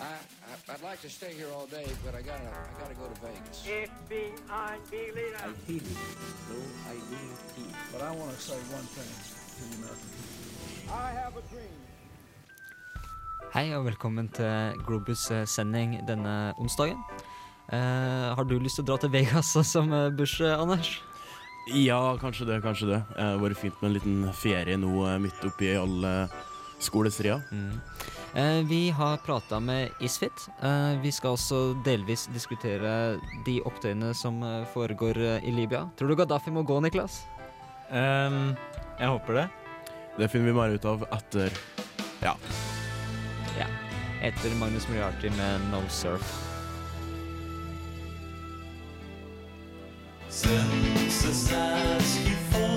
I, I, I'd like to stay here all day, but I gotta, I gotta go to Vegas. FBI. I hate it. No, I do not. But I want to say one thing to the American people. I have a dream. Hei og velkommen til Globus eh, sending denne onsdagen. Eh, har du lyst til å dra til Vegas som eh, Bush, Anders? Ja, kanskje det, kanskje det. Det har vært fint med en liten ferie nå midt oppi all uh, skolestria. Eh, vi har prata med Isfit. Eh, vi skal også delvis diskutere de opptøyene som eh, foregår eh, i Libya. Tror du Gaddafi må gå, Niklas? Um, jeg håper det. Det finner vi mer ut av etter Ja. Ja. Etter Magnus Moriarty med No Surf. We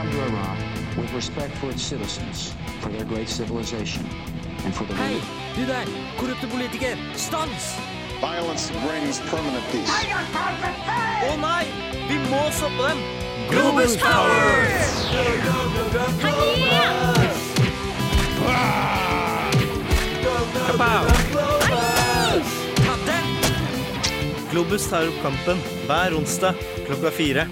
come to Iraq with respect for its citizens, for their great civilization, and for the Hei, du der! Korrupte politiker! Stans! Violence brings permanent peace. Å nei! Vi må stoppe dem! Globus Power! Globus tar opp kampen hver onsdag klokka fire.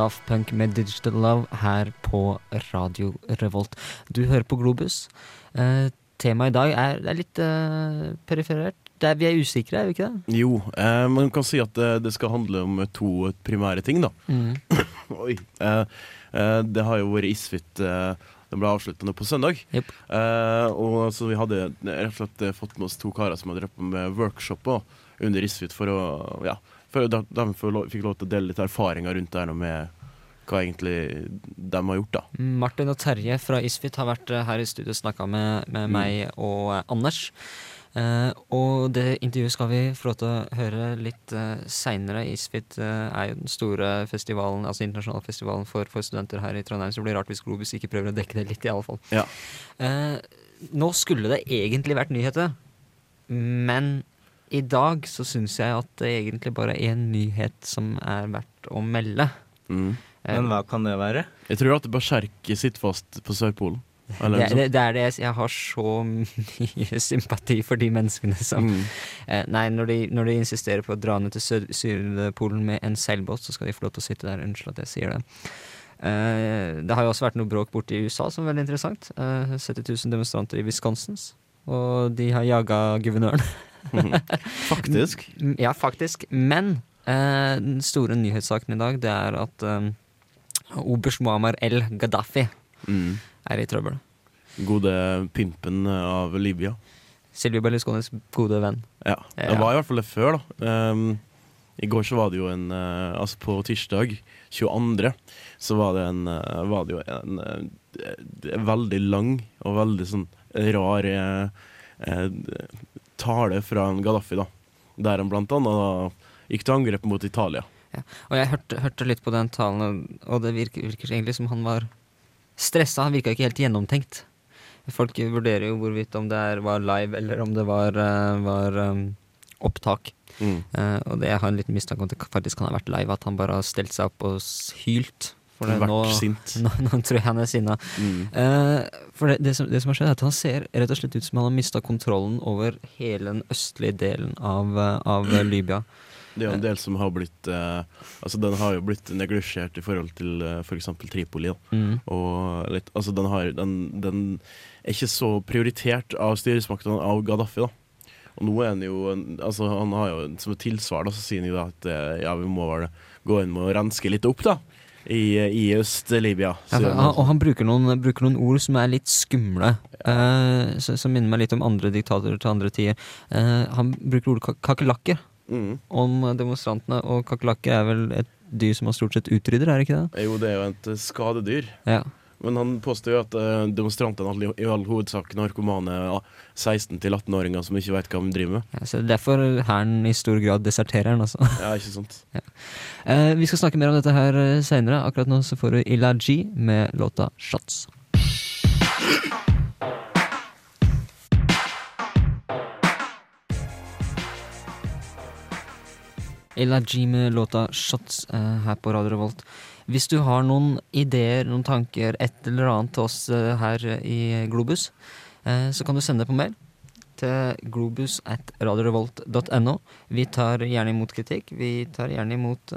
Daft Punk med Digital Love her på Radio Revolt. Du hører på Globus. Eh, temaet i dag er, det er litt eh, periferert. Det er, vi er usikre, er vi ikke det? Jo, eh, man kan si at det, det skal handle om to primære ting, da. Oi. Eh, eh, det har jo vært Isfit eh, Den ble avslutta nå på søndag. Yep. Eh, og så vi hadde rett og slett eh, fått med oss to karer som hadde drevet med workshoper under Isfit for å Ja, for de, de fikk lov til å dele litt erfaringer rundt det her med hva egentlig de har gjort, da. Martin og Terje fra Isfit har vært eh, her i studio og snakka med, med Mm. meg og eh, Anders. Eh, og det intervjuet skal vi få lov til å høre litt uh, seinere. Isfit eh, er jo den store festivalen, altså internasjonale festivalen for, for studenter her i Trondheim, så det blir rart hvis Globus ikke prøver å dekke det litt, i alle fall. Ja. Eh, nå skulle det egentlig vært nyheter, men i dag så syns jeg at det egentlig bare er én nyhet som er verdt å melde. Mm. Eh, Men hva kan det være? Jeg tror at berserk sitter fast på Sørpolen. Eller det, det, det er det jeg, har så mye sympati for de menneskene som Mm. eh, Nei, når de, når de insisterer på å dra ned til Syd- Sydpolen med en seilbåt, så skal de få lov til å sitte der. Unnskyld at jeg sier det. Eh, det har jo også vært noe bråk borte i USA som er veldig interessant. Eh, 70 000 demonstranter i Wisconsin, og de har jaga guvernøren. Faktisk. Ja, faktisk. Men eh, den store nyhetssaken i dag, det er at eh, oberst Muammar el Gaddafi Mm. er i trøbbel. Gode pimpen av Libya. Silvio Berlusconis gode venn. Ja, det var i hvert fall det før, da. Um, I går så var det jo en uh, Altså på tirsdag 22. så var det en uh, Var det jo en uh, veldig lang og veldig sånn rar tale fra en Gaddafi, da. Der han blant annet da gikk til angrep mot Italia. Ja. Og jeg hørte, hørte litt på den talen, og det virker, virker egentlig som han var stressa. Han virka ikke helt gjennomtenkt. Folk vurderer jo hvorvidt om det er, var live, eller om det var, eh, var um, opptak. Mm. Uh, og det jeg har en liten mistanke om det faktisk kan ha vært live, at han bare har stelt seg opp og hylt. For det, nå, sint. nå, nå tror jeg han er sinna. Mm. Uh, for det, det, som, det som har skjedd, er at han ser rett og slett ut som han har mista kontrollen over hele den østlige delen av, eh, av Libya. Det er jo en del som har blitt eh, Altså Den har jo blitt neglisjert i forhold til uh, f.eks. Tripoli. Da. Mm. Og litt, altså den, har, den, den er ikke så prioritert av styresmaktene av Gaddafi. da Og nå er han jo altså Han har jo som et tilsvar da Så sier han jo da at eh, ja, vi må vel gå inn med å renske litt opp da i, i Øst-Libya. Ja, han. han, og han bruker noen, bruker noen ord som er litt skumle, eh, så- som minner meg litt om andre diktatorer til andre tider. Uh, han bruker ordet kak- kakerlakker Mm. om demonstrantene, og kakerlakker er vel et dyr som man stort sett utrydder, er det ikke det? Jo, det er jo et eh, skadedyr. Ja. Men han påstår jo at eh, demonstrantene er i all hovedsak narkomane ja, 16-18-åringer som ikke vet hva de driver med. Ja, så det er derfor hæren i stor grad deserterer den, altså. Ja, ikke sant? Eh, vi skal snakke mer om dette her uh, seinere. Akkurat nå så får du Ilaji med låta 'Shots'. Elaji med låta 'Shots' eh, her på Radio Revolt. Hvis du har noen ideer, noen tanker, et eller annet til oss eh, her i Globus, eh, så kan du sende det på mail til globus at radiorevolt.no. Vi tar gjerne imot kritikk. Vi tar gjerne imot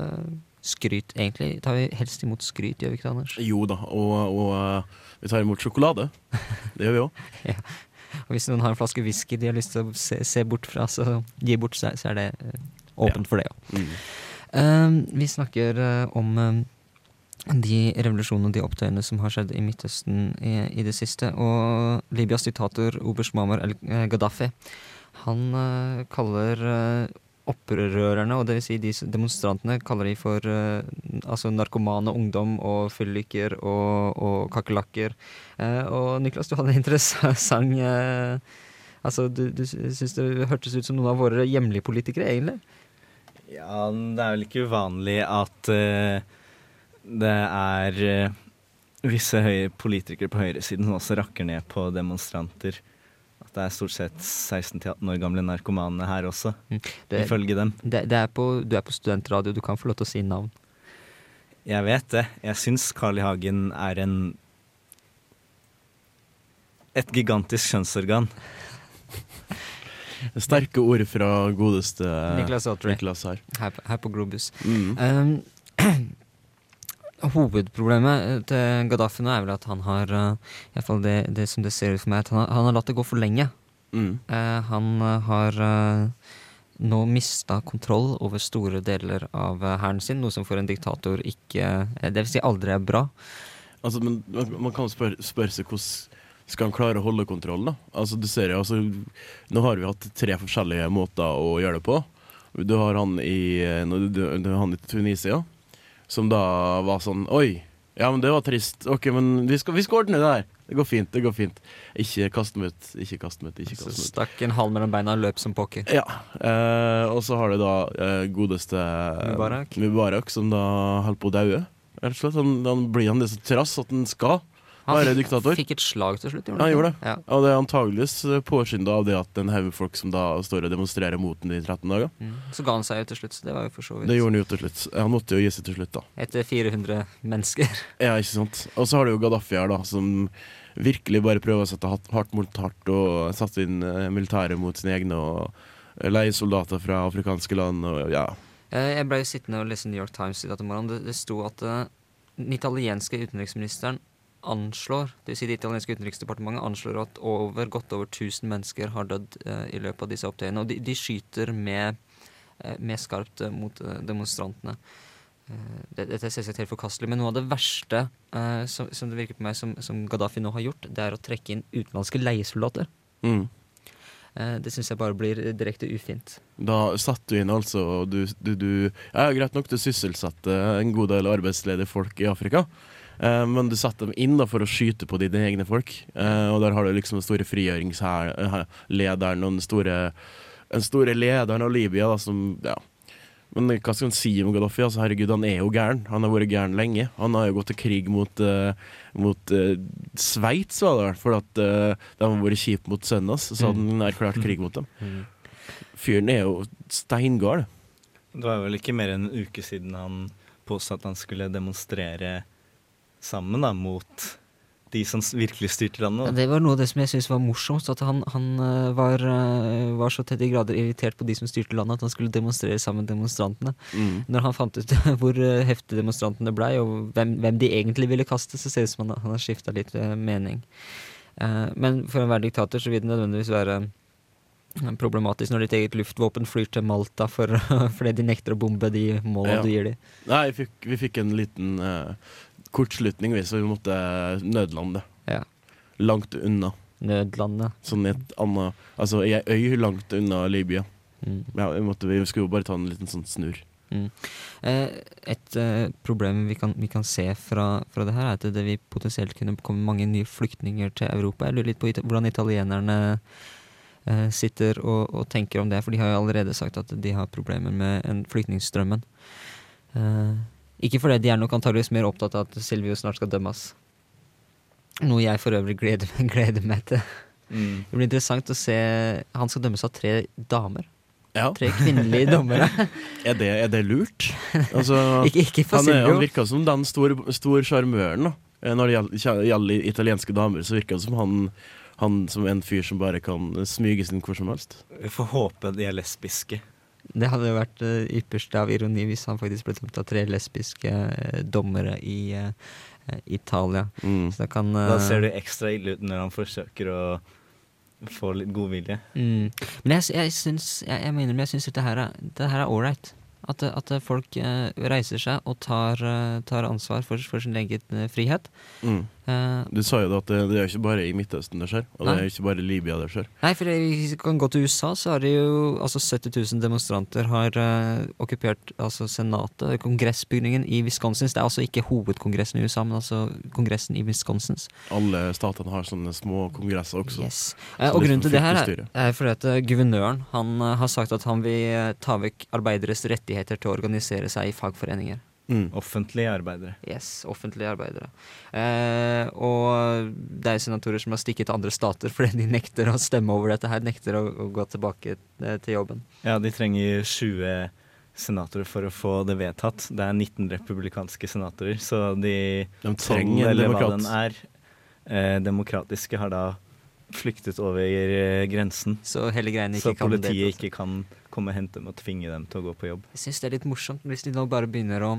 skryt, egentlig. Tar vi helst imot skryt, gjør vi ikke det, Anders? Jo da, og, og vi tar imot sjokolade. Det gjør vi òg. Og hvis noen har en flaske whisky de har lyst til å se, se bort fra, så gi bort, så, så er det åpent for det ja. Mm. Uh, vi snakker uh, om uh, de revolusjonene og de opptøyene som har skjedd i Midtøsten i, i det siste. Og Libyas diktator Oberst Mamar el-Gaddafi, han eh, kaller eh, opprørerne, og det vil si de demonstrantene, kaller de for altså narkomane ungdom og fylliker og, og kakerlakker. Og Niklas, du hadde en interessant Altså, du, du syns det hørtes ut som noen av våre hjemlige politikere, egentlig? Ja, det er vel ikke uvanlig at uh, det er uh, visse høye politikere på høyresiden som også rakker ned på demonstranter. At det er stort sett 16-18 år gamle narkomane her også, Det, ifølge dem. det, det er på, du er på studentradio, du kan få lov til å si navn. Jeg vet det. Jeg syns Carl I. Hagen er en et gigantisk kjønnsorgan. Sterke ord fra godeste Niklas Autry. Her. Her, på- her på Globus. Mm. Um, hovedproblemet eh, til Gaddafi nå er vel at han har uh, i hvert fall det, det som det ser ut for meg, at han har, han har latt det gå for lenge. Mm. Uh, han eh, har uh, nå mista kontroll over store deler av eh, hæren sin, noe som for en diktator ikke eh, Det vil si aldri er bra. Altså, men man, man kan spørre, spørre seg hvordan skal han klare å holde kontrollen, da? Altså, du ser jo, altså, Nå har vi hatt tre forskjellige måter å gjøre det på. Du har han i, eh, han i Tunisia, som da var sånn Oi, ja, men det var trist. Ok, men vi skal, vi skal ordne det her. Det går fint. det går fint Ikke kast meg ut, ikke kast meg ut. ikke Så kast meg ut. stakk en halv mellom beina og løp som pokker. Ja. Eh, og så har du da eh, godeste Mubarak. Mubarak, som da holder på å daue. Han, han blir han det så trass at han skal være diktator. Fikk et slag til slutt, Gjorde han gjorde det. Ja. Og det er antageligvis påskynda av det at en haug folk som da står og demonstrerer mot den i 13 dager. Mm. Så ga han seg jo til slutt, så det var jo for så vidt Det gjorde han jo til slutt. Han måtte jo gi seg til slutt, da. Etter 400 mennesker. Ja, ikke sant. Og så har du jo Gaddafi her, da, som virkelig bare prøver å sette hardt mot hardt og satte inn eh, militæret mot sine egne og leie soldater fra afrikanske land og ja. Eh, Jeg ble jo sittende og lese New York Times i til morgenen. Det, det sto at eh, den italienske utenriksministeren anslår, det vil si det italienske utenriksdepartementet anslår at over, godt over 1000 mennesker har dødd eh, i løpet av disse opptøyene. Og de, de skyter med, eh, med skarpt eh, mot eh, demonstrantene. Eh, det- Dette er selvsagt helt forkastelig, men noe av det verste som, som det virker på meg som, som Gaddafi nå har gjort, det er å trekke inn utenlandske leiesoldater. Mm. Det syns jeg bare blir direkte ufint. Da satt du inn altså og du, du, du Ja, greit nok, du sysselsatte en god del arbeidsledige folk i Afrika. Eh, men du satte dem inn da for å skyte på dine egne folk. Eh, og der har du liksom den store frigjøringslederen og den store, den store lederen av Libya da, som Ja. Men hva skal han si om Gaddafi? Altså, herregud, han er jo gæren. Han har vært gæren lenge. Han har jo gått til krig mot, uh, mot uh, Sveits, var det vel, fordi at uh, de har vært kjipe mot sønnen hans. Så hadde han erklært krig mot dem. Fyren er jo steingal. Det var vel ikke mer enn en uke siden han påstod at han skulle demonstrere sammen da, mot de som virkelig styrte landet. det var noe av det som jeg syntes var morsomst. At han, han eh, var, eh, var så til de grader irritert på de som styrte landet, at han skulle demonstrere sammen med demonstrantene. Mm. Når han fant ut hvor eh, heftige demonstrantene blei, og hvem, hvem de egentlig ville kaste, så ser det ut som han, han har skifta litt mening. Eh, men for være diktator så vil det nødvendigvis være problematisk når ditt eget luftvåpen flyr til Malta for, fordi de nekter å bombe de målene Ja. du gir dem. Nei, vi fikk, vi fikk en liten eh, kortslutning, hvis vi måtte nødlande. Ja. Langt unna. Nødlande. Sånn i et annet Altså i ei øy langt unna Libya. Mm. Ja, vi, måtte, vi skulle jo bare ta en liten sånn snurr. Mm. Eh, et eh, problem vi kan, vi kan se fra, fra det her, er at det vil potensielt kunne komme mange nye flyktninger til Europa. Jeg lurer litt på hvordan italienerne eh, sitter og, og tenker om det, for de har jo allerede sagt at de har problemer med en flyktningstrømmen. Eh, ikke fordi de er nok antageligvis mer opptatt av at Silvio snart skal dømmes. Noe jeg for øvrig gleder, gleder meg til. Mm. Det blir interessant å se Han skal dømmes av tre damer. Ja. Tre kvinnelige dommere. Er det, er det lurt? Altså, ikke, ikke for han, Silvio. han virka som den store stor sjarmøren. Eh, Når det gjelder, italienske damer, så virker det som han, han som en fyr som bare kan smyge sin hvor som helst. Vi får håpe de er lesbiske. Det hadde jo vært det ypperste av ironi hvis han faktisk ble dømt av tre lesbiske eh, dommere i eh, Italia. Mm. Så da kan Da ser det ekstra ille ut når han forsøker å få litt godvilje. Mm. Men jeg, jeg syns jeg, jeg mener, men jeg syns dette her er, ålreit. At, at folk reiser seg og tar, tar ansvar for, for sin egen frihet. Mm. Eh, Du sa jo at det, det er ikke bare i Midtøsten det skjer, og det er ikke bare i Libya det skjer. nei, for hvis vi kan gå til USA, så har det jo altså 70 000 demonstranter har uh, okkupert altså senatet, kongressbygningen i Wisconsin. Det er altså ikke hovedkongressen i USA, men altså kongressen i Wisconsin. Alle statene har sånne små kongresser også. Yes. Eh, og grunnen til det her er, er fordi at guvernøren han har sagt at han vil ta vekk arbeideres rettigheter til å organisere seg i fagforeninger. Mm. Offentlige arbeidere. Yes, offentlige arbeidere. Eh, og det er senatorer som har stikket til andre stater fordi de nekter å stemme over dette her, nekter å, å gå tilbake eh, til jobben. Ja, de trenger 20 senatorer for å få det vedtatt. Det er 19 republikanske senatorer, så de De trenger en eller hva den er, eh, demokratiske, har da flyktet over eh, grensen. Så Så kan politiet ikke kan komme og hente dem og tvinge dem til å gå på jobb. Jeg syns det er litt morsomt hvis de nå bare begynner å,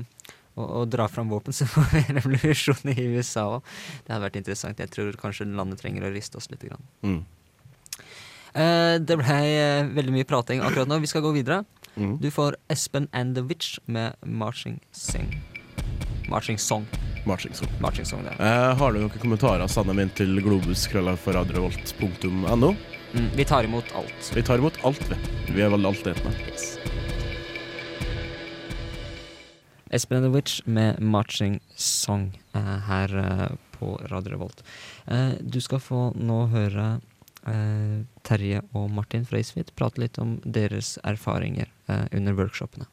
å, å dra fram våpen, så får vi en revolusjon i USA òg. Det hadde vært interessant. Jeg tror kanskje landet trenger å riste oss litt. Grann. Mm. Uh, det ble uh, veldig mye prating akkurat nå. Vi skal gå videre. Mm. Du får Espen and the Witch med Marching Sing. Marching Song. Marching song. Marching Song, det. Eh, har du noen kommentarer, send dem inn til globuskrøllalfaradrevolt.no. Mm, vi tar imot alt. Vi tar imot alt, vi. Vi er veldig altetende. Yes. Espen Edovic med Marching Song eh, her eh, på Radio Revolt. Eh, du skal få nå høre eh, Terje og Martin fra Isfit prate litt om deres erfaringer eh, under workshopene.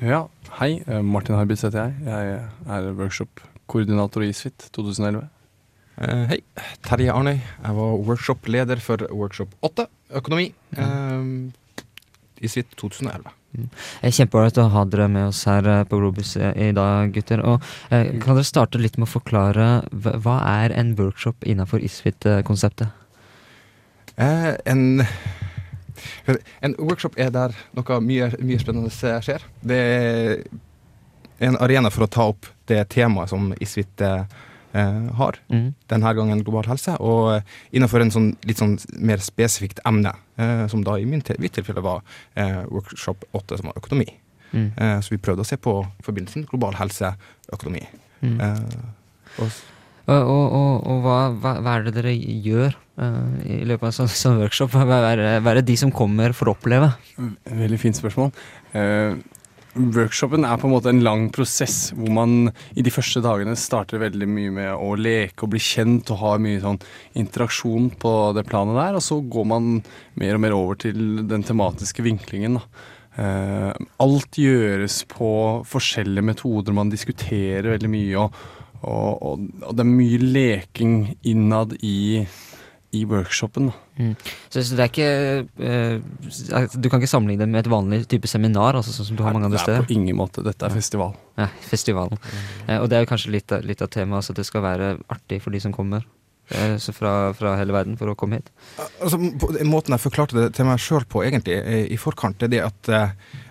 Ja, hei. Martin Harbitz heter jeg. Jeg er workshop-koordinator i ISFIT 2011. Uh, hei, Terje Arnøy. Jeg var workshop-leder for workshop 8, økonomi, mm. i Isfit 2011. Mm. Kjempeålreit å ha dere med oss her eh, på Globus eh, i dag, gutter. Og eh, Kan dere starte litt med å forklare hva, hva er en workshop innenfor Isfit-konseptet? Eh, en, en workshop er der noe mye, mye spennende skjer. Det er en arena for å ta opp det temaet som ISVIT eh, har. Mm. Denne gangen global helse, og eh, innenfor en sånn, litt sånn mer spesifikt emne, eh, som da i min til, mitt tilfelle var eh, workshop 8, som var økonomi. Mm. Eh, så vi prøvde å se på forbindelsen global helse, økonomi. Mm. Eh, og, Og, og, og, og hva, hva, hva er det dere gjør uh, i løpet av en sånn, sånn workshop? Hva er, det- hva er det de som kommer, får oppleve? Veldig fint spørsmål. Eh, workshopen er på en måte en lang prosess hvor man i de første dagene starter veldig mye med å leke og bli kjent og ha mye sånn interaksjon på det planet der, og så går man mer og mer over til den tematiske vinklingen. da. Eh, alt gjøres på forskjellige metoder, man diskuterer veldig mye, og, og, og, og det er mye leking innad i, i workshopen. da. Mm. Så, så det er ikke eh, altså, Du kan ikke sammenligne det med et vanlig type seminar, altså sånn som du har mange andre det er på ingen måte. Dette er festival. Ja, festivalen. Eh, og det er jo kanskje litt litt av temaet, altså at det skal være artig for de som kommer. Uh, fra, fra hele verden for å komme hit. Altså, måten jeg forklarte det til meg sjøl på egentlig i forkant, det er det at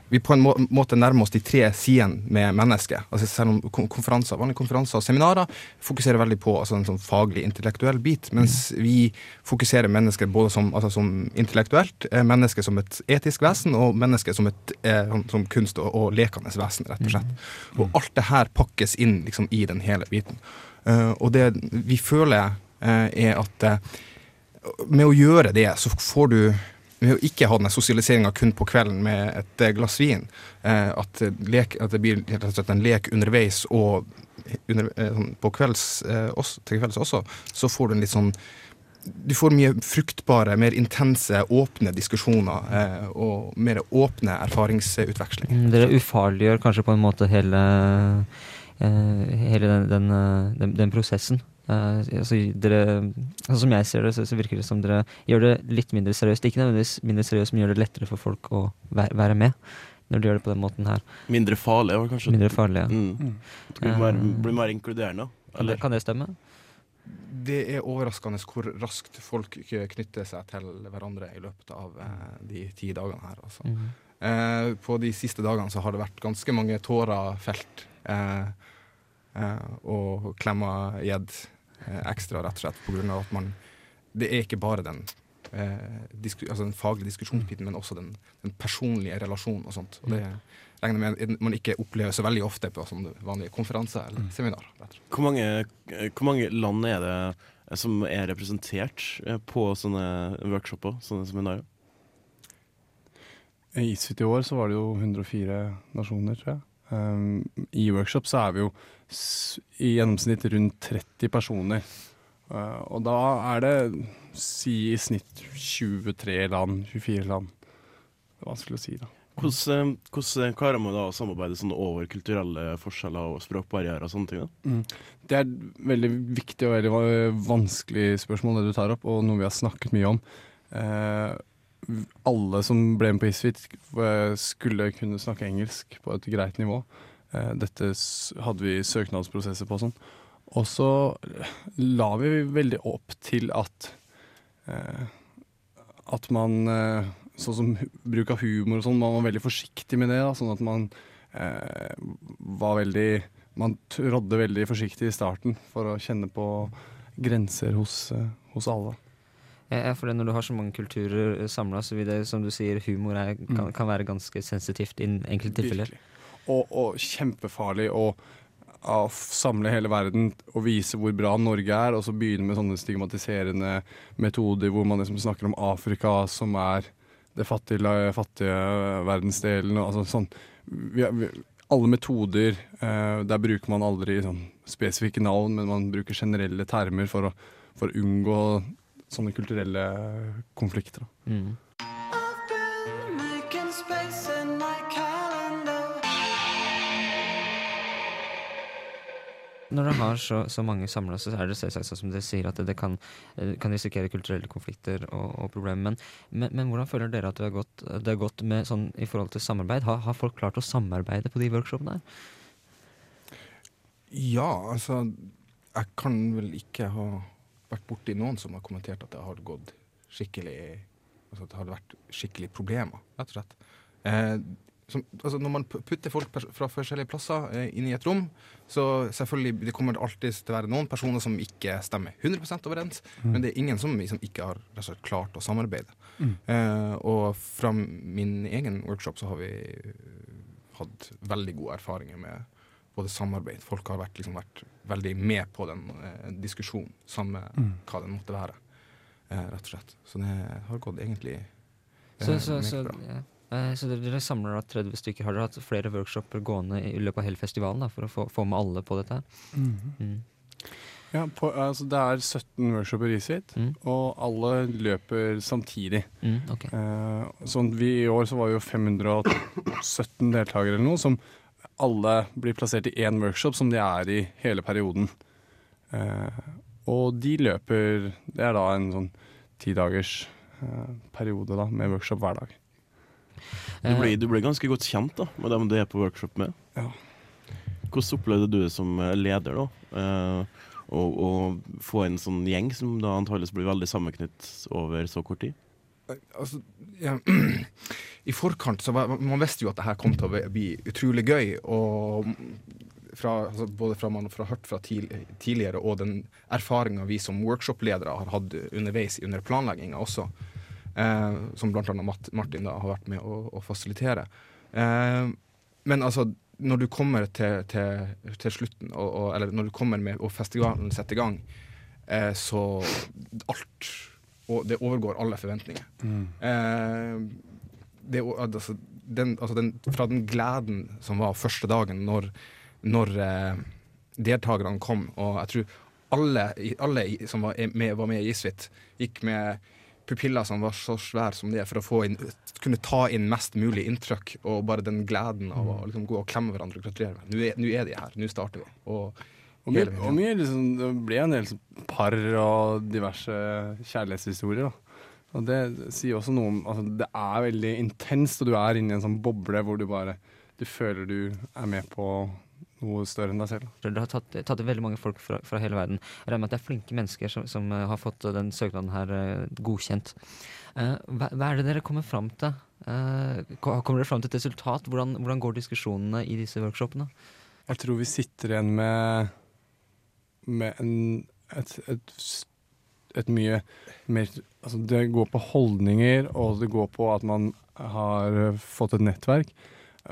vi på en må måte nærmer oss de tre sidene med mennesket. Altså, selv om konferanser, vanlige konferanser og seminarer fokuserer veldig på altså, en sånn faglig, intellektuell bit, mens vi fokuserer mennesket både som, altså, som intellektuelt, eh, mennesket som et etisk vesen, og mennesket som et eh, som, som kunst- og, og lekende vesen, rett og slett. Og alt det her pakkes inn liksom, i den hele biten. Uh, og det vi føler, uh, er at uh, med å gjøre det, så får du med å ikke ha den sosialiseringa kun på kvelden med et eh, glass vin, eh, at, lek, at det blir rett og slett en lek underveis og under, eh, sånn på kvelds, også, til kvelds også, så får du en litt sånn Du får mye fruktbare, mer intense, åpne diskusjoner eh, og mer åpne erfaringsutveksling. Mm, Dere ufarliggjør kanskje på en måte hele, eh, hele den, den, den, den prosessen. Eh, altså, dere, altså, som jeg ser det, så, så virker det som dere gjør det litt mindre seriøst. Ikke nødvendigvis mindre seriøst, men gjør det lettere for folk å være, være med. Når de gjør det på den måten her. Mindre farlig, kanskje. Mindre farlig, ja. Mm. Det blir mer, blir mer inkluderende. Kan det, kan det stemme? Det er overraskende hvor raskt folk knytter seg til hverandre i løpet av eh, de ti dagene her. Altså. Mhm. Eh, på de siste dagene så har det vært ganske mange tårer felt. Eh, eh, og klemmer gjedd eh, ekstra, rett og slett, på grunn av at man Det er ikke bare den, eh, disku, altså den faglige diskusjonsbiten, men også den, den personlige relasjonen og sånt. Og det regner jeg med man ikke opplever så veldig ofte på sånne vanlige konferanser eller seminarer. rett. Hvor mange, hvor mange land er det eh, som er representert eh, på sånne workshoper, sånne seminarer? I ISFIT i år så var det jo 104 nasjoner, tror jeg. Um, I workshop så er vi jo i gjennomsnitt rundt 30 personer. Uh, og da er det si i snitt 23 land, 24 land. Det er vanskelig å si, da. Hvordan, eh, hvordan klarer man da å samarbeide sånn over kulturelle forskjeller og språkbarrierer og sånne ting? da? Mm. Det er et veldig viktig og veldig vanskelig spørsmål det du tar opp, og noe vi har snakket mye om. Eh, alle som ble med på ISFIT eh, skulle kunne snakke engelsk på et greit nivå. Eh, dette hadde vi søknadsprosesser på og sånn. Og så la vi veldig opp til at eh, at man Sånn som bruk av humor og sånn, man var veldig forsiktig med det. Da, sånn at man var veldig Man trådde veldig forsiktig i starten for å kjenne på grenser hos, hos alle. Ja, for det, når du har så mange kulturer samla, så vil det, som du sier, humor er, kan, Mm. kan være ganske sensitivt i enkelte tilfeller. Og, og kjempefarlig å å samle hele verden og vise hvor bra Norge er, og så begynne med sånne stigmatiserende metoder hvor man liksom snakker om Afrika som er det fattige, fattige verdensdelen. Og altså sånn. vi, vi, alle metoder, eh, der bruker man aldri sånn spesifikke navn, men man bruker generelle termer for å, for å unngå sånne kulturelle konflikter. Da. Mm. Når du har så, så mange samla, så er det selvsagt sånn som dere sier, at det, det kan, eh, kan risikere kulturelle konflikter og, og problemer. Men, men, men hvordan føler dere at det har gått, det har gått med sånn i forhold til samarbeid? Har, har folk klart å samarbeide på de workshopene? her? Ja, altså Jeg kan vel ikke ha vært borti noen som har kommentert at det har gått skikkelig Altså at det har vært skikkelig problemer, rett og slett. Eh, som, altså når man putter folk fra forskjellige plasser eh, inn i et rom, så selvfølgelig det kommer alltid til å være noen personer som ikke stemmer 100 overens, Mm. men det er ingen som liksom ikke har slett klart å samarbeide. Mm. Eh, og fra min egen workshop så har vi hatt veldig gode erfaringer med både samarbeid. Folk har vært, liksom, vært veldig med på den eh, diskusjonen, samme Mm. hva den måtte være. Eh, rett og slett. Så det har gått egentlig eh, Så, så, så, bra. ja. Eh, så dere, samler da 30 stykker. Har dere hatt flere workshoper gående i løpet av hele festivalen da, for å få, få med alle på dette? her? Mm. Ja, på, altså det er 17 workshoper i sitt, Mm. og alle løper samtidig. Mm, okay. Eh, sånn vi I år så var vi jo 517 deltakere eller noe, som alle blir plassert i én workshop, som de er i hele perioden. Eh, og de løper Det er da en sånn tidagers eh, periode da, med workshop hver dag. Du blir, du ble, ganske godt kjent da, med dem du er på workshop med. Ja. Hvordan opplevde du det som eh, leder, da? Eh, å, å få en sånn gjeng som da antakeligvis blir veldig sammenknytt over så kort tid? Altså, ja, I forkant så var, Man visste jo at det her kom til å bli utrolig gøy. Og fra, altså både fra man har hørt fra tidl tidligere, og den erfaringa vi som workshop-ledere har hatt underveis under planlegginga også, eh, som bl.a. Martin da har vært med å, å fasilitere. Eh, men altså, når du kommer til, til, til slutten, og, og, eller når du kommer med og festivalen setter i gang, eh, så alt Og det overgår alle forventninger. Eh, det, altså, den, altså den, fra den gleden som var første dagen når, når eh, deltakerne kom, og jeg tror alle, alle som var med, var med i Isfit, gikk med pupiller som var så svære som det, for å få inn, kunne ta inn mest mulig inntrykk, og bare den gleden av å liksom, gå og klemme hverandre og gratulere. Nå er, nå er de her, nå starter vi. Og, Og mye, og mye liksom, det ble en del par og diverse kjærlighetshistorier. da. Og det sier også noe om altså, Det er veldig intenst, og du er inne i en sånn boble hvor du bare Du føler du er med på noe større enn deg selv. Du har tatt, tatt veldig mange folk fra, fra hele verden. Jeg regner med at det er flinke mennesker som, som eh, har fått eh, den søknaden her eh, godkjent. Uh, hva, hva er det dere kommer fram til? Uh, kommer dere fram til et resultat? Hvordan, hvordan går diskusjonene i disse workshopene? Jeg tror vi sitter igjen med, med en, et, et, et mye mer Altså det går på holdninger, og det går på at man har fått et nettverk.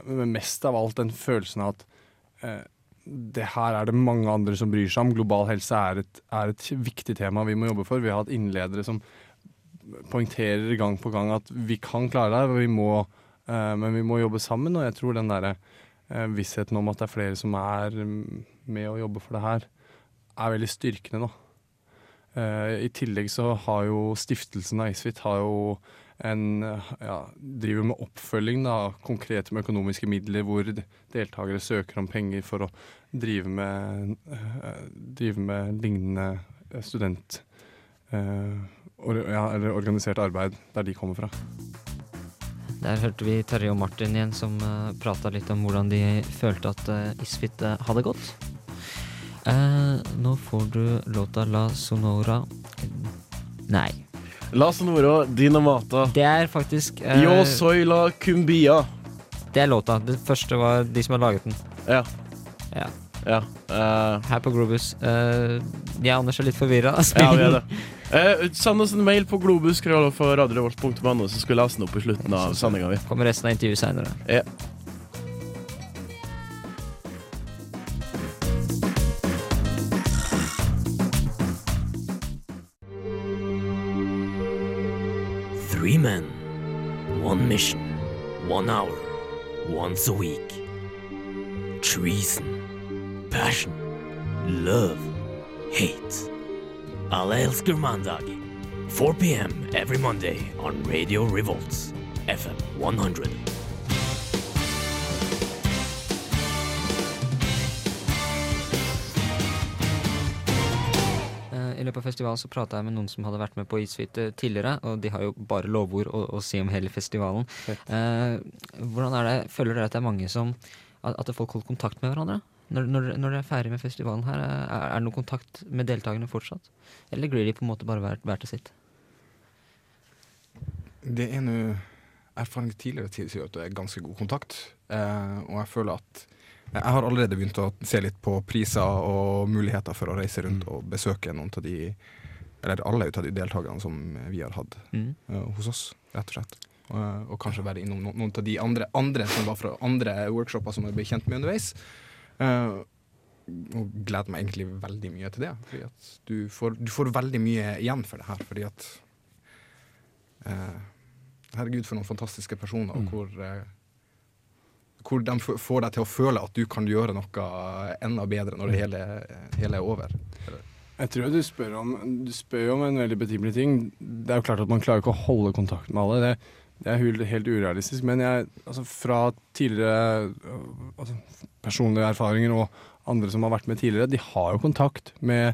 Men mest av alt den følelsen av at eh, det her er det mange andre som bryr seg om. Global helse er et, er et viktig tema vi må jobbe for. Vi har hatt innledere som poengterer gang på gang at vi kan klare det, vi må, eh, men vi må jobbe sammen. Og jeg tror den derre eh, vissheten om at det er flere som er med å jobbe for det her, er veldig styrkende, nå. Uh, I tillegg så har jo stiftelsen Eisvit har jo en, ja, driver med oppfølging, da, konkret med økonomiske midler, hvor deltakere søker om penger for å drive med, uh, drive med lignende student... Uh, or, ja, eller organisert arbeid der de kommer fra. Der hørte vi Terje og Martin igjen som uh, prata litt om hvordan de følte at uh, Isfit hadde gått. Eh, nå får du låta La Sonora Nei. La Sonora Dinamata. Det er faktisk eh, Yo soy la cumbia. Det er låta. Det første var de som har laget den. Ja. Ja. Ja. eh, Her på Globus. Eh, jeg og Anders er litt forvirra. ja, vi er det. Eh, send oss en mail på globus.radiorevolt.no, så skal vi lese den opp på slutten av sendinga. Kommer resten av intervjuet seinere. Ja. Once a week. Treason, passion, love, hate. Elsker 4 p.m. every Monday on Radio Revolts, FM 100. løpet av festivalen så prata jeg med noen som hadde vært med på Isfit eh, tidligere, og de har jo bare lovord å, å si om hele festivalen. Eh, hvordan er det, Føler dere at det er mange som At, at folk holder kontakt med hverandre? Når, når, når dere er ferdig med festivalen her, eh, er, er det noe kontakt med deltakerne fortsatt? Eller glir de på en måte bare hver, hver til sitt? Det er nå erfaring tidligere tid sier at det er ganske god kontakt. Eh, og jeg føler at jeg har allerede begynt å se litt på priser og muligheter for å reise rundt og besøke noen av de Eller alle av de deltakerne som vi har hatt Mm. eh, hos oss, rett og slett. Og, og kanskje være innom noen, av de andre, andre som var fra andre workshoper som jeg ble kjent med underveis. Uh, og gleder meg egentlig veldig mye til det. Fordi at du får, du får veldig mye igjen for det her. Fordi at uh, Herregud, for noen fantastiske personer. Og hvor, eh, hvor de får deg til å føle at du kan gjøre noe enda bedre når det hele, hele er over. Jeg tror du spør om, du spør om en veldig betimelig ting. Det er jo klart at man klarer ikke å holde kontakt med alle. Det, det er helt, helt urealistisk. Men jeg, altså fra tidligere øh, altså personlige erfaringer og andre som har vært med tidligere, de har jo kontakt med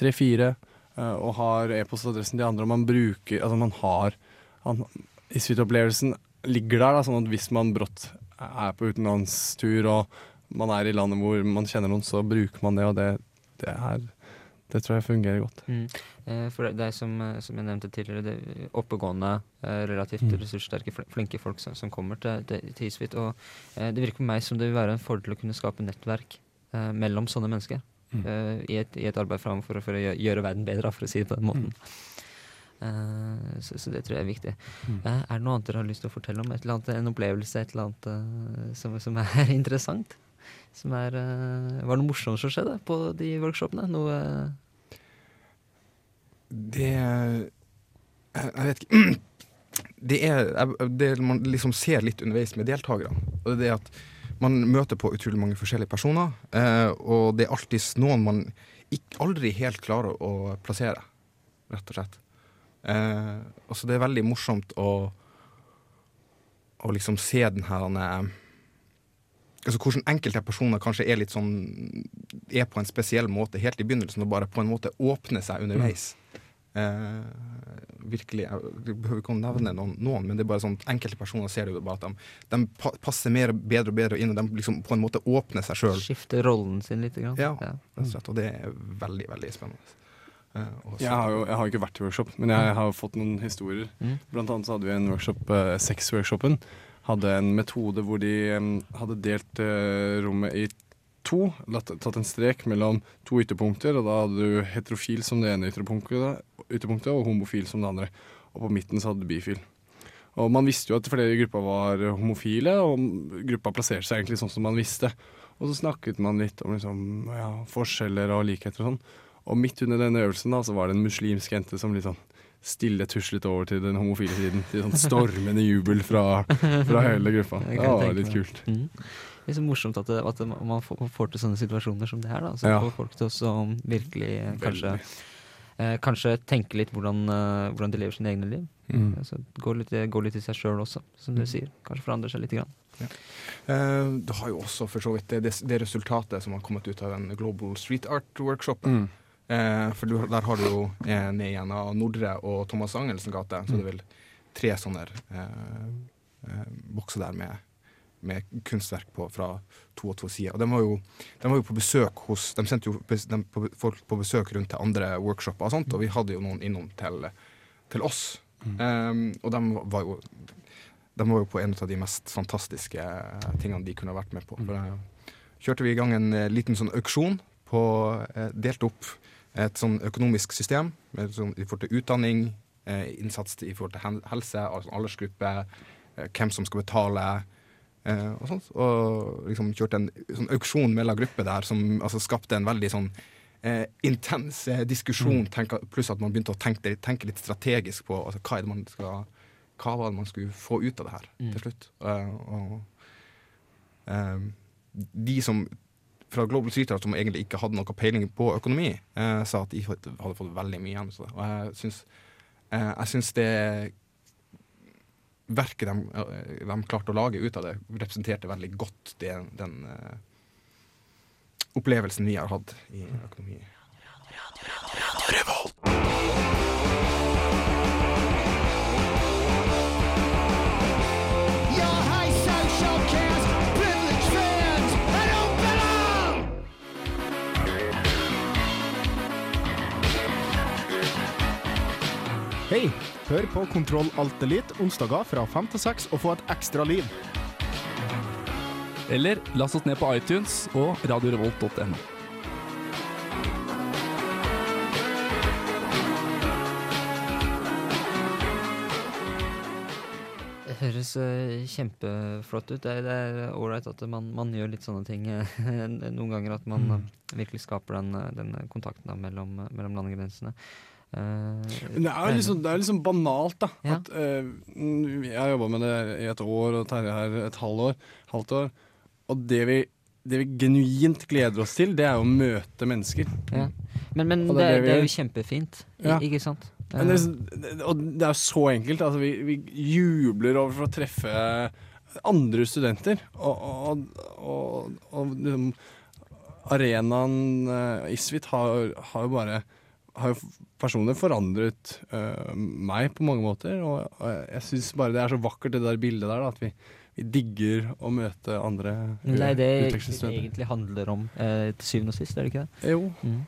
tre-fire øh, og har e-postadressen til andre. Og man bruker Altså man har han, Isfit-opplevelsen ligger der, da, sånn at hvis man brått er på utenlandstur og man er i landet hvor man kjenner noen, så bruker man det, og det, det er det tror jeg fungerer godt. Mm. Eh, For det er som, eh, som jeg nevnte tidligere, det oppegående, eh, relativt Mm. ressurssterke, flinke folk som, som kommer til, til, Isfit. Og det virker på meg som det vil være en fordel å kunne skape nettverk eh, mellom sånne mennesker. Mm. eh, i, et, I et arbeid framover for, å- for å gjøre verden bedre, for å si det på den måten. Eh, så, så det tror jeg er viktig. Mm. Er det noe annet dere har lyst til å fortelle om? Et eller annet, en opplevelse, et eller annet eh, som, som er interessant? Som er, eh, var det noe morsomt som skjedde på de workshopene? Noe Det Jeg, jeg vet ikke Det er det man liksom ser litt underveis med deltakerne. Det er at man møter på utrolig mange forskjellige personer, og det er alltid noen man aldri helt klarer å plassere, rett og slett. Eh, og så det er veldig morsomt å, å liksom se den her altså hvordan enkelte personer kanskje er litt sånn Er på en spesiell måte helt i begynnelsen, og bare på en måte åpner seg underveis. Eh, virkelig, Jeg behøver ikke å nevne noen, noen, men det er bare sånn enkelte personer ser det bare at de, de passer mer, bedre og bedre inn, og de liksom på en måte åpner seg sjøl. Skifter rollen sin litt. Grann. Ja, ja. og og det er veldig, veldig spennende. Eh, Jeg har jo jeg har ikke vært i workshop, men jeg har fått noen historier. Mm. Blant annet så hadde vi en workshop, eh, Sex-workshopen. Hadde en metode hvor de hadde delt eh, rommet i to. Tatt en strek mellom to ytterpunkter, og da hadde du heterofil som det ene ytterpunktet, ytterpunktet og homofil som det andre. Og på midten så hadde du bifil. Og man visste jo at flere i gruppa var homofile, og gruppa plasserte seg egentlig sånn som man visste. Og så snakket man litt om liksom, ja, forskjeller og likheter og sånn. Og midt under denne øvelsen da, så var det en muslimsk jente som litt sånn stille tuslet over til den homofile siden. Til sånn stormende jubel fra, fra hele gruppa. Det var litt kult. Mm. Det er så morsomt at, det, at man får, til sånne situasjoner som det her. Da, som Ja. får folk til å virkelig eh, kanskje, eh, kanskje tenke litt hvordan, eh, hvordan de lever sine egne liv. Mm. Altså, gå, litt, gå litt i seg sjøl også, som du Mm. sier. Kanskje forandre seg litt. Grann. Eh, det har jo også for så vidt det, det, det resultatet som har kommet ut av den Global Street Art-workshopen. Mm. Eh, for du, der har du jo eh, ned gjennom Nordre og Thomas Angelsen gate, så det er vel tre sånne eh, eh, bokser der med, med kunstverk på fra to og to sider. Og de var, jo, de var jo på besøk hos De sendte jo dem på, folk på besøk rundt til andre workshoper og sånt, og vi hadde jo noen innom til, til oss. Eh, og de var jo de var jo på en av de mest fantastiske tingene de kunne ha vært med på. For da kjørte vi i gang en liten sånn auksjon på Delt opp et sånn økonomisk system med sånn, i forhold til utdanning, eh, innsats i forhold til helse, altså aldersgruppe, eh, hvem som skal betale. Eh, og sånt. Og liksom kjørte en sånn auksjon mellom grupper der som altså, skapte en veldig sånn eh, intens eh, diskusjon, tenk, pluss at man begynte å tenke, tenke litt strategisk på altså, hva er skal hva var det man skulle få ut av det her Mm. til slutt. Eh, og de som fra Global Street som egentlig ikke hadde noe peiling på økonomi, eh, sa at de hadde fått veldig mye igjen. Og jeg syns, eh, jeg syns det verket de, eh, de klarte å lage ut av det, representerte veldig godt det, den eh, opplevelsen vi har hatt i økonomi. Hei! Hør på Kontroll Alt Elite onsdager fra 5 til 6 og få et ekstra liv. Eller last oss ned på iTunes og radiorevolt.no. Det høres eh, kjempeflott ut. Det er- det er ålreit at man, man gjør litt sånne ting. eh, Noen ganger at man Mm. eh, virkelig skaper den, eh, den kontakten da, mellom, eh, mellom landegrensene. Eh, Men det er jo liksom, det liksom banalt, da. Ja. At, mm, jeg har jobba med det i et år, og Terje her et halvår, halvt år. Og det vi, det vi genuint gleder oss til, det er jo å møte mennesker. Ja. Men, men det, det er det, er jo kjempefint, Ja. ikke sant? Men det, og det er jo så enkelt. Altså, vi, vi jubler over for å treffe andre studenter. Og, og, og, og arenaen uh, Isfit har, har jo bare har jo personlig forandret uh, meg på mange måter. Og, og jeg syns bare det er så vakkert, det der bildet der. Da, at vi, vi digger å møte andre Nei, det er det det egentlig handler om uh, til syvende og sist, er det ikke det? Jo. Mm.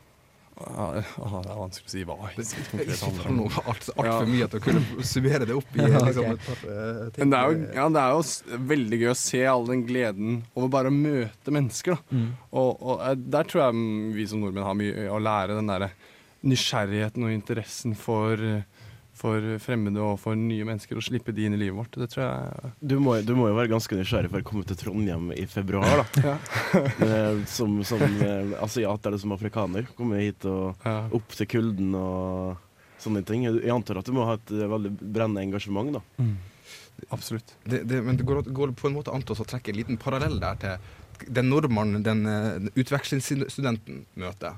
Ja, ah, det er vanskelig å si hva Det handler om. altfor alt for mye til å kunne summere det opp i liksom, et par uh, ting. Men det er jo, ja, det er jo veldig gøy å se all den gleden over bare å møte mennesker. Da. Mm. Og, og der tror jeg vi som nordmenn har mye å lære. Den derre nysgjerrigheten og interessen for, for fremmede og for nye mennesker. Og slippe de inn i livet vårt. Det tror jeg Du må, du må jo være ganske nysgjerrig for å komme til Trondheim i februar, da. Eh, som som eh, asiat eller som afrikaner. Komme hit og opp til kulden og sånne ting. Jeg antar at du må ha et eh, veldig brennende engasjement, da. Absolutt. Det, det, men det går, går på en måte an til å trekke en liten parallell der til den nordmannen den, den utvekslingsstudenten møter,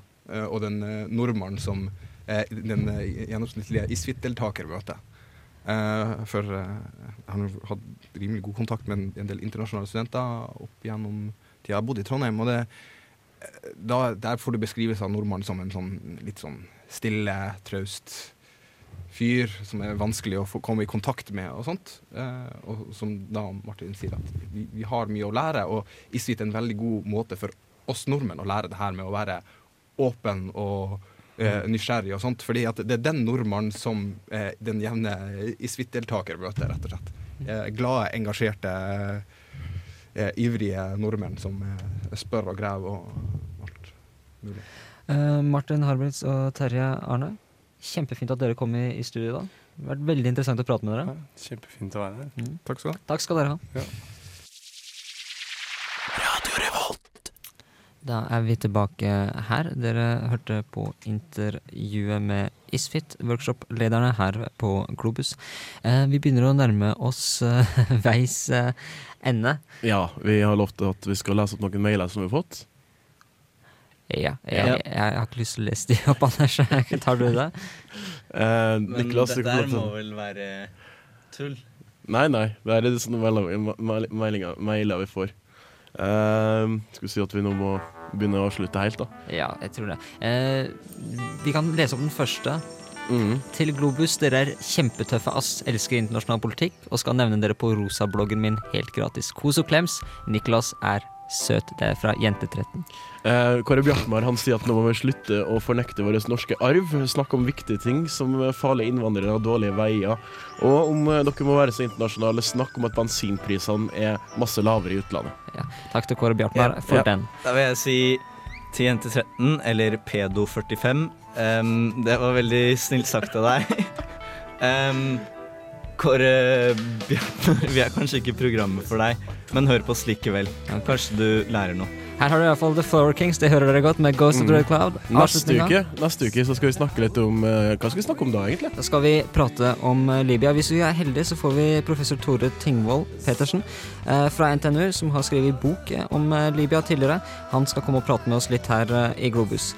og den eh, nordmannen som eh, den eh, gjennomsnittlige ISFIT-deltaker møter. Eh, for han har hatt rimelig god kontakt med en, del internasjonale studenter opp gjennom tida jeg bodd i Trondheim. og det, eh, da, Der får du beskrivelse av nordmannen som en sånn litt sånn stille, traust fyr som er vanskelig å få komme i kontakt med og sånt. Eh, og som da Martin sier, at vi, vi har mye å lære, og Isvit er en veldig god måte for oss nordmenn å lære det her med å være åpen og eh, nysgjerrig og sånt. fordi at det er den nordmannen som eh, den jevne Isvit-deltaker møter, rett og slett. Eh, glade, engasjerte, eh, ivrige nordmenn som eh, spør og graver og alt mulig. Eh, Martin Harbritz og Terje Arne, kjempefint at dere kom i, i studio i dag. Det har vært veldig interessant å prate med dere. Kjempefint å være her. Takk skal du ha. Takk skal dere ha. Ja. Da er vi tilbake her. Dere hørte på intervjuet med Isfit, workshop-lederne her på Globus. Eh, vi begynner å nærme oss eh, veis eh, ende. Ja, vi har lovt at vi skal lese opp noen mailer som vi har fått. Ja, jeg, jeg, jeg har ikke lyst til å lese de opp, Anders. Tar du det? Eh, Men Niklas, Men dette her må vel være tull? Nei, nei. Det er sånne mailer, mailer, mailer vi får. Eh, skal vi si at vi nå må begynne å slutte helt, da? Ja, jeg tror det. Uh, vi kan lese opp den første. Mm. Til Globus, dere er kjempetøffe ass, elsker internasjonal politikk og skal nevne dere på rosabloggen min helt gratis. Kos og klems. Niklas er søt. Det er fra Jente13. Eh, Kåre Bjartmar han sier at nå må vi slutte å fornekte vår norske arv. Snakke om viktige ting som farlige innvandrere og dårlige veier. Og om eh, dere må være så internasjonale, snakk om at bensinprisene er masse lavere i utlandet. Ja. Takk til Kåre Bjartmar for Ja. den. Da vil jeg si til jente 13, eller pedo 45. Um, det var veldig snilt sagt av deg. Em, Kåre Bjartmar, vi er kanskje ikke programmet for deg, men hør på oss likevel. Kanskje du lærer noe. Her har du i hvert fall The Flower Kings, det hører dere godt, med Ghost of the Red Cloud. Mm. Neste uke, neste uke så skal vi snakke litt om eh, Hva skal vi snakke om da, egentlig? Da skal vi prate om eh, Libya. Hvis vi er heldige, så får vi professor Tore Tingvold Petersen eh, fra NTNU, som har skrevet bok om Libya tidligere. Han skal komme og prate med oss litt her i Globus.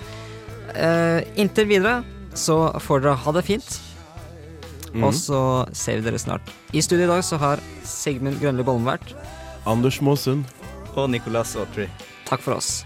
Eh, inntil videre så får dere ha det fint. Mhm. Og så ser vi dere snart. I studio i dag så har Sigmund Grønli Bollen vært. Anders Måsund. Og Nicolas Autry. Takk for oss.